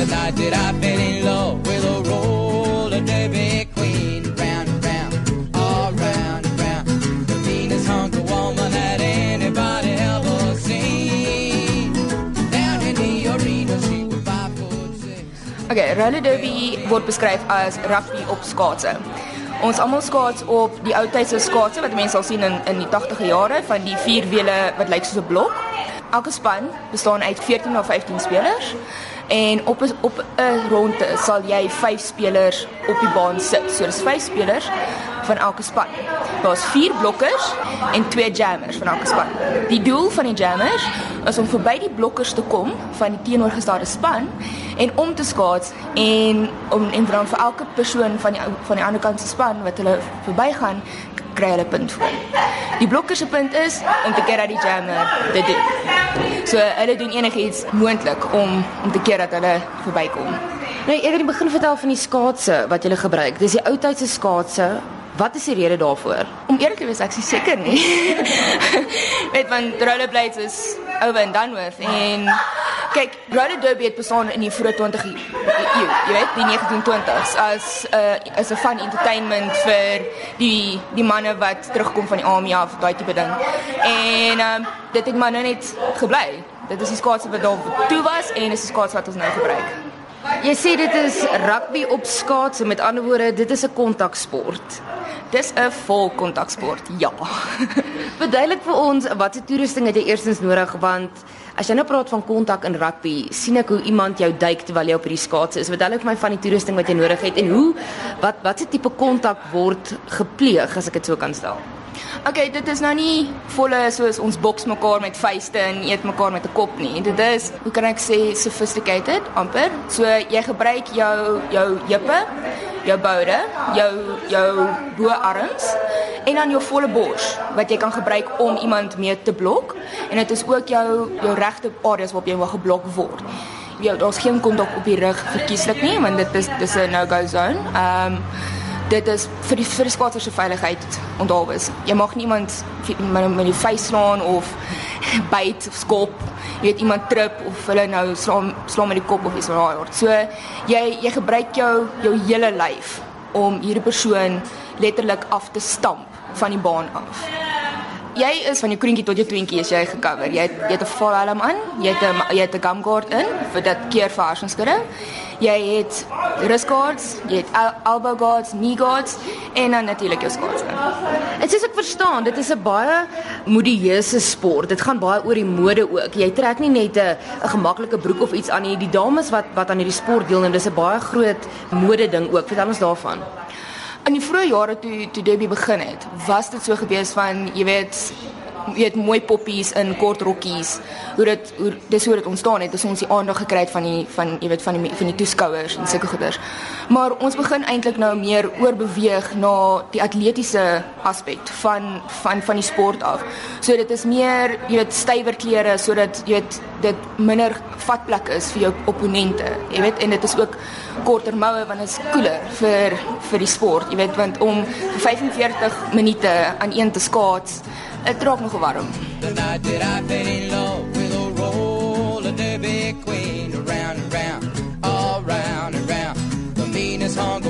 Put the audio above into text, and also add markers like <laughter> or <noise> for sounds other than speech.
The night that I fell in love with a roller derby queen. Round and round, all round and round. The meanest hunk of woman that anybody ever seen. Down in the arena, she was five foot six. Okay, roller derby word beskryf as rugby op skaatse. Ons almal skaats op die ou tydse skaatse wat mense sal sien in in die 80e jare van die vier wiele wat lyk soos 'n blok. Elke span bestaan uit 14 of 15 spelers en op 'n op 'n ronde sal jy 5 spelers op die baan sit. So dis 5 spelers van elke span. Daar's 4 blokkers en 2 jammers van elke span. Die doel van die jammers is om verby die blokkers te kom van die teenoorgestelde span en om te skaats en om en dan vir elke persoon van die van die ander kant se span wat hulle verbygaan kry hulle punt voor. Die blokker se punt is om te keer dat die jammer dit doen. So hulle doen enigiets moontlik om om te keer dat hulle verbykom. Nou eerder die begin vertel van die skaatse wat jy gebruik. Dis die ou tydse skaatse. Wat is die rede daarvoor? Om eerlik te wees, ek is seker nie. <laughs> Weet man, rollerblades is over and done with en kyk, roller derby het bestaan in die vroeë 20 eeu, jy weet, die 1920s as 'n uh, as 'n fun entertainment vir die die manne wat terugkom van die army af, daai tipe ding. En um, dit het maar nou net gebly. Dit is die skaatse wat daar toe was en is die skaats wat ons nou gebruik. Jy sê dit is rugby op skaatse. Met ander woorde, dit is 'n kontaksport. Dis 'n vol kontaksport. Ja. <laughs> Verduidelik vir ons watse toerusting het jy eerstens nodig want as jy nou praat van kontak in rugby, sien ek hoe iemand jou duik terwyl jy op hierdie skaats is. Verduidelik vir my van die toerusting wat jy nodig het en hoe wat watse tipe kontak word gepleeg as ek dit so kan stel. Okay, dit is nou nie volle soos ons boks mekaar met vuiste en eet mekaar met 'n kop nie. Dit is, hoe kan ek sê, sophisticated amper. So jy gebruik jou jou heupe, jou boude, jou jou boarms en dan jou volle bors wat jy kan gebruik om iemand mee te blok en dit is ook jou jou regte areas waarop jy wil geblok word. Ja, daar's geen kontak op die rug verkieslik nie want dit is dis 'n no-go zone. Ehm um, dit is vir die vir die skaatser se veiligheid onthaalwys. Jy mag nie iemand met met die vuis slaan of <laughs> byt of skop. Jy weet iemand trip of hulle nou slaan slaan met die kop of iets van daai aard. So jy jy gebruik jou jou hele lyf om hierdie persoon letterlik af te stamp van die baan af. Jy is van jou kroontjie tot jou twintjie is jy gecover. Jy het jy het 'n vol helm aan, jy het 'n jy het 'n gum guard in vir dat keer vir hartskudde. Jy het wrist guards, jy het el elbow guards, knee guards en dan natuurlik jou skaats. Dit is ek verstaan, dit is 'n baie modieuse sport. Dit gaan baie oor die mode ook. Jy trek nie net 'n 'n gemaklike broek of iets aan nie. Die dames wat wat aan hierdie sport deelneem, dis 'n baie groot mode ding ook. Vertel ons daarvan. In die vroeë jare toe toe Debbie begin het, was dit so gewees van jy weet het mooi poppies in kort rokkies. Hoe dit hoe dis hoe dit ontstaan het, dis ons die aandag gekry het van die van jy weet van die van die toeskouers en sulke goeders. Maar ons begin eintlik nou meer oorbeweeg na die atletiese aspek van van van die sport af. So dit is meer jy weet stywer klere sodat jy weet dit minder vatplek is vir jou opponente. Jy weet en dit is ook korter moue want dit is koeler vir vir die sport. Jy weet want om vir 45 minute aan een te skaats, Het rook nog warm. The night that I fell in love with a roller derby queen. Around and round, all round and round. The meanest hunger.